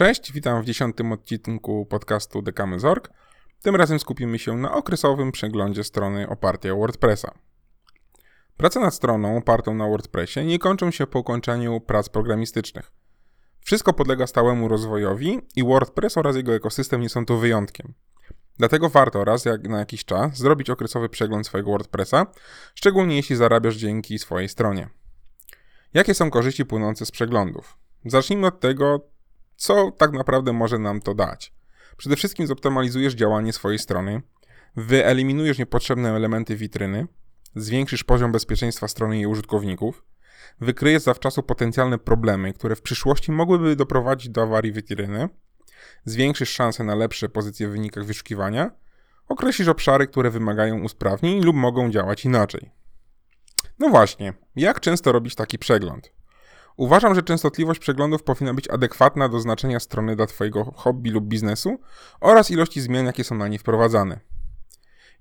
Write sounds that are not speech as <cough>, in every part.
Cześć, witam w dziesiątym odcinku podcastu Dekamy.org. Tym razem skupimy się na okresowym przeglądzie strony opartej o WordPressa. Prace nad stroną opartą na WordPressie nie kończą się po ukończeniu prac programistycznych. Wszystko podlega stałemu rozwojowi i WordPress oraz jego ekosystem nie są tu wyjątkiem. Dlatego warto raz jak na jakiś czas zrobić okresowy przegląd swojego WordPressa, szczególnie jeśli zarabiasz dzięki swojej stronie. Jakie są korzyści płynące z przeglądów? Zacznijmy od tego, co tak naprawdę może nam to dać. Przede wszystkim zoptymalizujesz działanie swojej strony, wyeliminujesz niepotrzebne elementy witryny, zwiększysz poziom bezpieczeństwa strony i jej użytkowników, wykryjesz zawczasu potencjalne problemy, które w przyszłości mogłyby doprowadzić do awarii witryny, zwiększysz szanse na lepsze pozycje w wynikach wyszukiwania, określisz obszary, które wymagają usprawnień lub mogą działać inaczej. No właśnie, jak często robić taki przegląd? Uważam, że częstotliwość przeglądów powinna być adekwatna do znaczenia strony dla Twojego hobby lub biznesu oraz ilości zmian, jakie są na nie wprowadzane.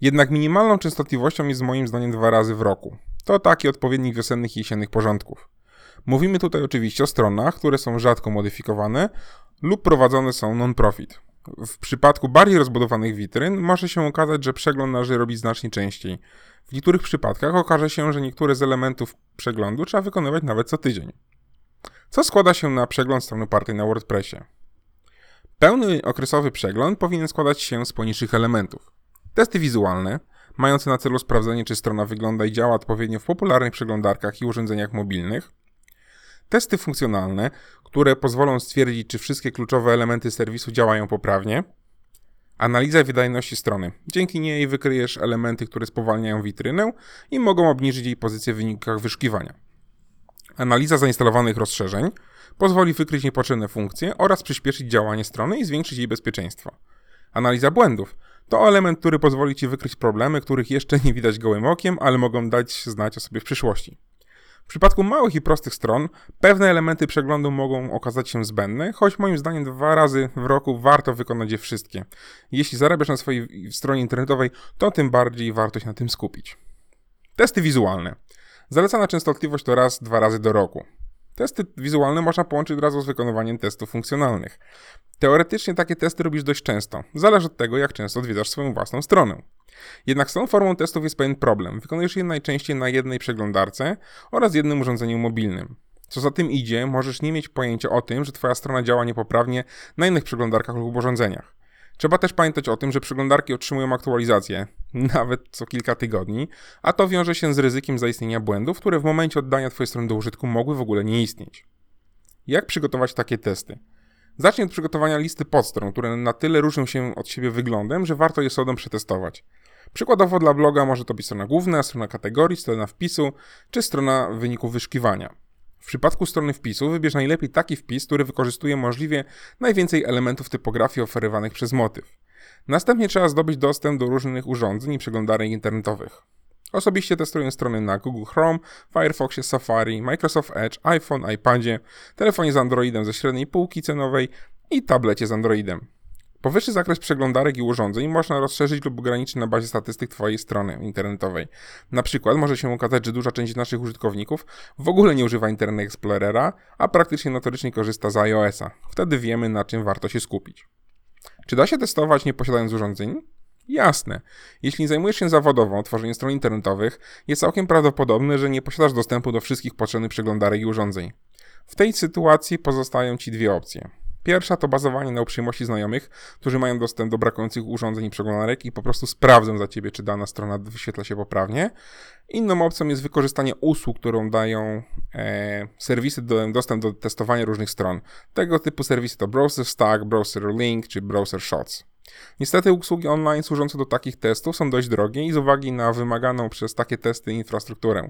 Jednak minimalną częstotliwością jest moim zdaniem dwa razy w roku. To taki odpowiednik wiosennych i jesiennych porządków. Mówimy tutaj oczywiście o stronach, które są rzadko modyfikowane lub prowadzone są non-profit. W przypadku bardziej rozbudowanych witryn może się okazać, że przegląd należy robić znacznie częściej. W niektórych przypadkach okaże się, że niektóre z elementów przeglądu trzeba wykonywać nawet co tydzień. Co składa się na przegląd strony opartej na WordPressie? Pełny okresowy przegląd powinien składać się z poniższych elementów. Testy wizualne, mające na celu sprawdzenie, czy strona wygląda i działa odpowiednio w popularnych przeglądarkach i urządzeniach mobilnych. Testy funkcjonalne, które pozwolą stwierdzić, czy wszystkie kluczowe elementy serwisu działają poprawnie. Analiza wydajności strony. Dzięki niej wykryjesz elementy, które spowalniają witrynę i mogą obniżyć jej pozycję w wynikach wyszukiwania. Analiza zainstalowanych rozszerzeń pozwoli wykryć niepotrzebne funkcje oraz przyspieszyć działanie strony i zwiększyć jej bezpieczeństwo. Analiza błędów to element, który pozwoli Ci wykryć problemy, których jeszcze nie widać gołym okiem, ale mogą dać znać o sobie w przyszłości. W przypadku małych i prostych stron, pewne elementy przeglądu mogą okazać się zbędne, choć moim zdaniem dwa razy w roku warto wykonać je wszystkie. Jeśli zarabiasz na swojej stronie internetowej, to tym bardziej warto się na tym skupić. Testy wizualne. Zalecana częstotliwość to raz, dwa razy do roku. Testy wizualne można połączyć od razu z wykonywaniem testów funkcjonalnych. Teoretycznie takie testy robisz dość często. Zależy od tego, jak często odwiedzasz swoją własną stronę. Jednak z tą formą testów jest pewien problem. Wykonujesz je najczęściej na jednej przeglądarce oraz jednym urządzeniu mobilnym. Co za tym idzie, możesz nie mieć pojęcia o tym, że Twoja strona działa niepoprawnie na innych przeglądarkach lub urządzeniach. Trzeba też pamiętać o tym, że przeglądarki otrzymują aktualizacje, <laughs> nawet co kilka tygodni, a to wiąże się z ryzykiem zaistnienia błędów, które w momencie oddania Twojej strony do użytku mogły w ogóle nie istnieć. Jak przygotować takie testy? Zacznij od przygotowania listy podstron, które na tyle różnią się od siebie wyglądem, że warto je sobą przetestować. Przykładowo dla bloga może to być strona główna, strona kategorii, strona wpisu czy strona wyników wyszukiwania. W przypadku strony wpisu wybierz najlepiej taki wpis, który wykorzystuje możliwie najwięcej elementów typografii oferowanych przez motyw. Następnie trzeba zdobyć dostęp do różnych urządzeń i przeglądarek internetowych. Osobiście testuję strony na Google Chrome, Firefoxie, Safari, Microsoft Edge, iPhone, iPadzie, telefonie z Androidem ze średniej półki cenowej i tablecie z Androidem. Powyższy zakres przeglądarek i urządzeń można rozszerzyć lub ograniczyć na bazie statystyk Twojej strony internetowej. Na przykład może się okazać, że duża część naszych użytkowników w ogóle nie używa Internet Explorera, a praktycznie notorycznie korzysta z iOS-a. Wtedy wiemy, na czym warto się skupić. Czy da się testować nie posiadając urządzeń? Jasne. Jeśli zajmujesz się zawodowo tworzeniem stron internetowych, jest całkiem prawdopodobne, że nie posiadasz dostępu do wszystkich potrzebnych przeglądarek i urządzeń. W tej sytuacji pozostają Ci dwie opcje. Pierwsza to bazowanie na uprzejmości znajomych, którzy mają dostęp do brakujących urządzeń i przeglądarek i po prostu sprawdzą za ciebie, czy dana strona wyświetla się poprawnie. Inną opcją jest wykorzystanie usług, którą dają e, serwisy do, dostęp do testowania różnych stron. Tego typu serwisy to Browser Stack, Browser Link czy Browser Shots. Niestety usługi online służące do takich testów są dość drogie i z uwagi na wymaganą przez takie testy infrastrukturę.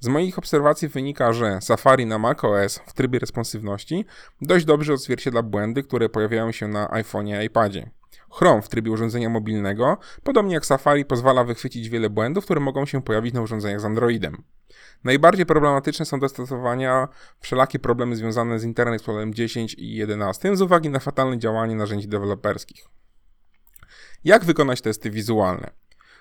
Z moich obserwacji wynika, że Safari na macOS w trybie responsywności dość dobrze odzwierciedla błędy, które pojawiają się na iPhone'ie i iPadzie. Chrome w trybie urządzenia mobilnego, podobnie jak Safari, pozwala wychwycić wiele błędów, które mogą się pojawić na urządzeniach z Androidem. Najbardziej problematyczne są do stosowania wszelakie problemy związane z Internet Explorerem 10 i 11 z uwagi na fatalne działanie narzędzi deweloperskich. Jak wykonać testy wizualne?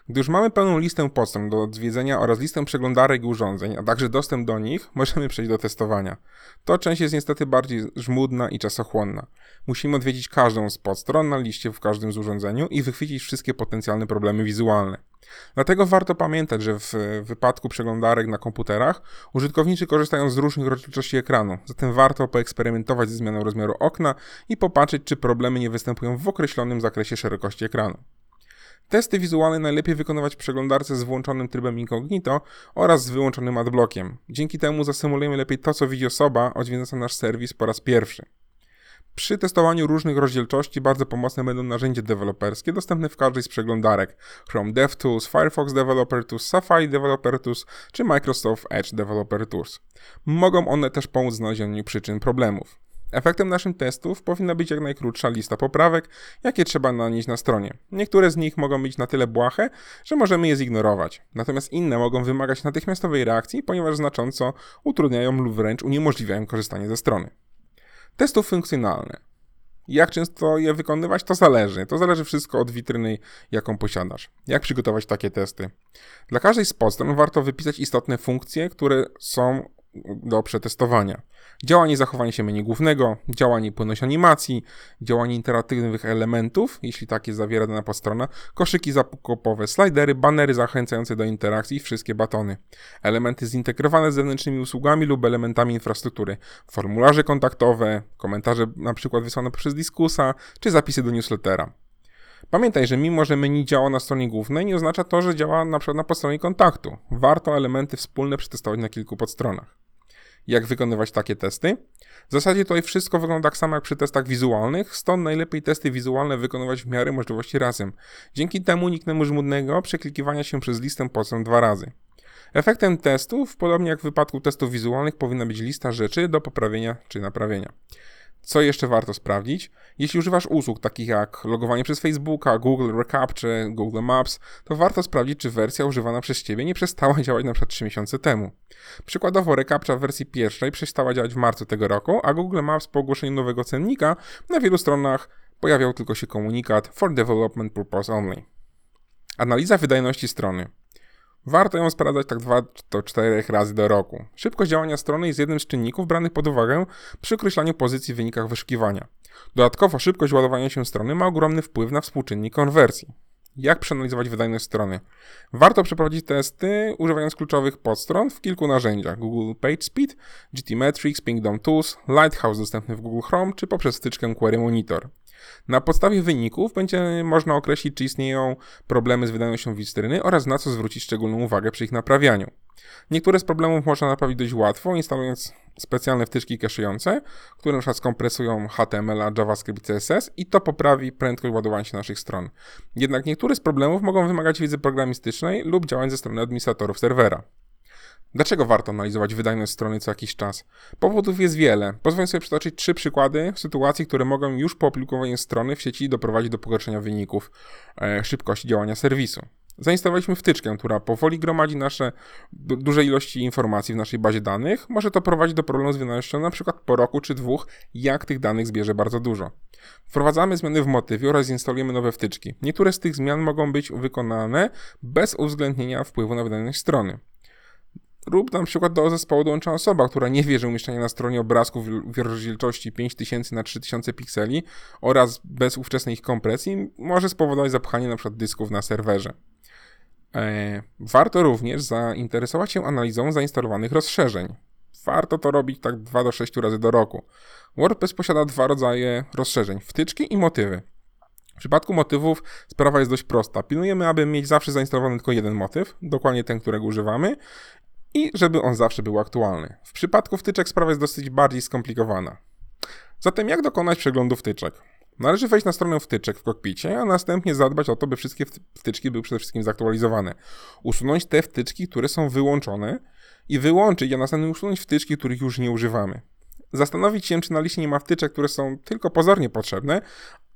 Gdy już mamy pełną listę podstron do odwiedzenia oraz listę przeglądarek i urządzeń, a także dostęp do nich, <laughs> możemy przejść do testowania. To część jest niestety bardziej żmudna i czasochłonna. Musimy odwiedzić każdą z podstron na liście w każdym z urządzeniu i wychwycić wszystkie potencjalne problemy wizualne. Dlatego warto pamiętać, że w wypadku przeglądarek na komputerach użytkownicy korzystają z różnych rozdzielczości ekranu, zatem warto poeksperymentować ze zmianą rozmiaru okna i popatrzeć, czy problemy nie występują w określonym zakresie szerokości ekranu. Testy wizualne najlepiej wykonywać w przeglądarce z włączonym trybem incognito oraz z wyłączonym adblockiem. Dzięki temu zasymulujemy lepiej to, co widzi osoba odwiedzająca nasz serwis po raz pierwszy. Przy testowaniu różnych rozdzielczości bardzo pomocne będą narzędzia deweloperskie dostępne w każdej z przeglądarek Chrome DevTools, Firefox Developer Tools, Safari Developer Tools czy Microsoft Edge Developer Tools. Mogą one też pomóc w znalezieniu przyczyn problemów. Efektem naszych testów powinna być jak najkrótsza lista poprawek, jakie trzeba nanieść na stronie. Niektóre z nich mogą być na tyle błahe, że możemy je zignorować, natomiast inne mogą wymagać natychmiastowej reakcji, ponieważ znacząco utrudniają lub wręcz uniemożliwiają korzystanie ze strony. Testów funkcjonalne. Jak często je wykonywać, to zależy. To zależy wszystko od witryny, jaką posiadasz. Jak przygotować takie testy? Dla każdej z podstron warto wypisać istotne funkcje, które są do przetestowania. Działanie zachowanie się menu głównego, działanie płynność animacji, działanie interaktywnych elementów, jeśli takie zawiera dana podstrona, koszyki zakupowe, slidery, banery zachęcające do interakcji i wszystkie batony. Elementy zintegrowane z zewnętrznymi usługami lub elementami infrastruktury, formularze kontaktowe, komentarze na przykład wysłane przez Diskusa, czy zapisy do newslettera. Pamiętaj, że mimo, że menu działa na stronie głównej, nie oznacza to, że działa na przykład na podstronie kontaktu. Warto elementy wspólne przetestować na kilku podstronach jak wykonywać takie testy. W zasadzie tutaj wszystko wygląda tak samo jak przy testach wizualnych, stąd najlepiej testy wizualne wykonywać w miarę możliwości razem. Dzięki temu uniknemy żmudnego przeklikiwania się przez listę podstron dwa razy. Efektem testów, podobnie jak w wypadku testów wizualnych, powinna być lista rzeczy do poprawienia czy naprawienia. Co jeszcze warto sprawdzić? Jeśli używasz usług takich jak logowanie przez Facebooka, Google Recapture, Google Maps, to warto sprawdzić, czy wersja używana przez Ciebie nie przestała <laughs> działać przykład 3 miesiące temu. Przykładowo Recapture w wersji pierwszej przestała działać w marcu tego roku, a Google Maps po ogłoszeniu nowego cennika na wielu stronach pojawiał tylko się komunikat for development purpose only. Analiza wydajności strony. Warto ją sprawdzać tak 2 do 4 razy do roku. Szybkość działania strony jest jednym z czynników branych pod uwagę przy określaniu pozycji w wynikach wyszukiwania. Dodatkowo szybkość ładowania się strony ma ogromny wpływ na współczynnik konwersji. Jak przeanalizować wydajność strony? Warto przeprowadzić testy używając kluczowych podstron w kilku narzędziach: Google PageSpeed, GTmetrix, Pingdom Tools, Lighthouse dostępny w Google Chrome czy poprzez wtyczkę Query Monitor. Na podstawie wyników będzie można określić, czy istnieją problemy z wydajnością witryny oraz na co zwrócić szczególną uwagę przy ich naprawianiu. Niektóre z problemów można naprawić dość łatwo, instalując specjalne wtyczki cache'ujące, które np. skompresują HTML, JavaScript, CSS i to poprawi prędkość ładowania się naszych stron. Jednak niektóre z problemów mogą wymagać wiedzy programistycznej lub działań ze strony administratorów serwera. Dlaczego warto analizować wydajność strony co jakiś czas? Powodów jest wiele. Pozwolę sobie przytoczyć trzy przykłady sytuacji, które mogą już po opublikowaniu strony w sieci doprowadzić do pogorszenia wyników e, szybkości działania serwisu. Zainstalowaliśmy wtyczkę, która powoli gromadzi nasze duże ilości informacji w naszej bazie danych. Może to prowadzić do problemu z wydajnością na przykład po roku czy dwóch, jak tych danych zbierze bardzo dużo. Wprowadzamy zmiany w motywie oraz instalujemy nowe wtyczki. Niektóre z tych zmian mogą być wykonane bez uwzględnienia wpływu na wydajność strony. Lub na przykład do zespołu dołącza osoba, która nie wie, że umieszczenie na stronie obrazków w rozdzielczości 5000 na 3000 pikseli oraz bez ówczesnej ich kompresji może spowodować zapchanie np. dysków na serwerze. E, warto również zainteresować się analizą zainstalowanych rozszerzeń. Warto to robić tak 2 do 6 razy do roku. WordPress posiada dwa rodzaje rozszerzeń: wtyczki i motywy. W przypadku motywów sprawa jest dość prosta. Pilnujemy, aby mieć zawsze zainstalowany tylko jeden motyw, dokładnie ten, którego używamy, i żeby on zawsze był aktualny. W przypadku wtyczek sprawa jest dosyć bardziej skomplikowana. Zatem jak dokonać przeglądu wtyczek? Należy wejść na stronę wtyczek w kokpicie, a następnie zadbać o to, by wszystkie wtyczki były przede wszystkim zaktualizowane. Usunąć te wtyczki, które są wyłączone i wyłączyć, a następnie usunąć wtyczki, których już nie używamy. Zastanowić się, czy na liście nie ma wtyczek, które są tylko pozornie potrzebne,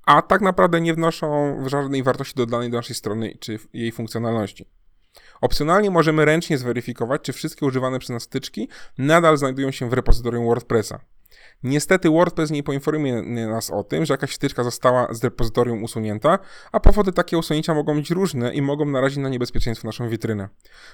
a tak naprawdę nie wnoszą żadnej wartości dodanej do naszej strony czy jej funkcjonalności. Opcjonalnie możemy ręcznie zweryfikować, czy wszystkie używane przez nas wtyczki nadal znajdują się w repozytorium WordPressa. Niestety WordPress nie poinformuje nas o tym, że jakaś wtyczka została z repozytorium usunięta, a powody takiego usunięcia mogą być różne i mogą narazić na niebezpieczeństwo naszą witrynę.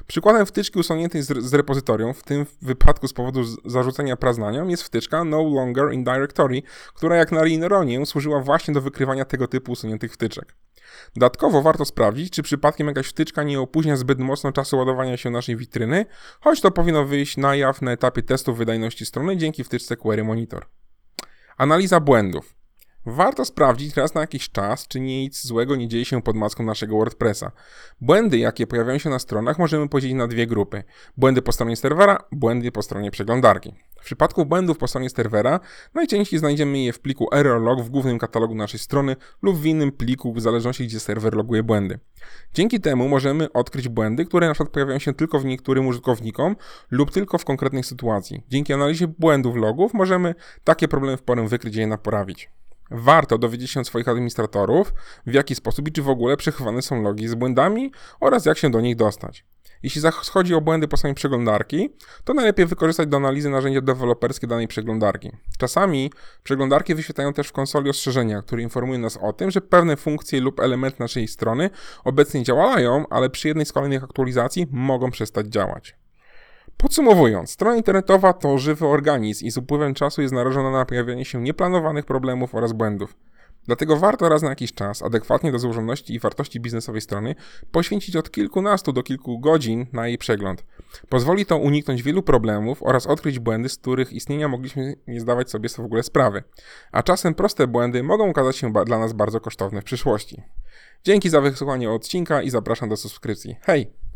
Przykładem wtyczki usuniętej z, repozytorium, w tym wypadku z powodu zarzucenia praznanią, jest wtyczka No Longer in Directory, która jak na ironię służyła właśnie do wykrywania tego typu usuniętych wtyczek. Dodatkowo warto sprawdzić, czy przypadkiem jakaś wtyczka nie opóźnia zbyt mocno czasu ładowania się naszej witryny, choć to powinno wyjść na jaw na etapie testów wydajności strony dzięki wtyczce Query Monitor. Analiza błędów. Warto sprawdzić raz na jakiś czas, czy nic złego nie dzieje się pod maską naszego WordPressa. Błędy, jakie pojawiają się na stronach, możemy podzielić na dwie grupy: błędy po stronie serwera, błędy po stronie przeglądarki. W przypadku błędów po stronie serwera najczęściej znajdziemy je w pliku error w głównym katalogu naszej strony lub w innym pliku, w zależności gdzie serwer loguje błędy. Dzięki temu możemy odkryć błędy, które na przykład pojawiają się tylko w niektórym użytkownikom lub tylko w konkretnej sytuacji. Dzięki analizie błędów logów możemy takie problemy w porę wykryć i je naprawić. Warto dowiedzieć się od swoich administratorów, w jaki sposób i czy w ogóle przechowane są logi z błędami oraz jak się do nich dostać. Jeśli chodzi o błędy po stronie przeglądarki, to najlepiej wykorzystać do analizy narzędzia deweloperskie danej przeglądarki. Czasami przeglądarki wyświetlają też w konsoli ostrzeżenia, które informują nas o tym, że pewne funkcje lub elementy naszej strony obecnie działają, ale przy jednej z kolejnych aktualizacji mogą przestać działać. Podsumowując, strona internetowa to żywy organizm i z upływem czasu jest narażona na pojawianie się nieplanowanych problemów oraz błędów. Dlatego warto raz na jakiś czas, adekwatnie do złożoności i wartości biznesowej strony, poświęcić od kilkunastu do kilku godzin na jej przegląd. Pozwoli to uniknąć wielu problemów oraz odkryć błędy, z których istnienia mogliśmy nie zdawać sobie w ogóle sprawy. A czasem proste błędy mogą okazać się dla nas bardzo kosztowne w przyszłości. Dzięki za wysłuchanie odcinka i zapraszam do subskrypcji. Hej!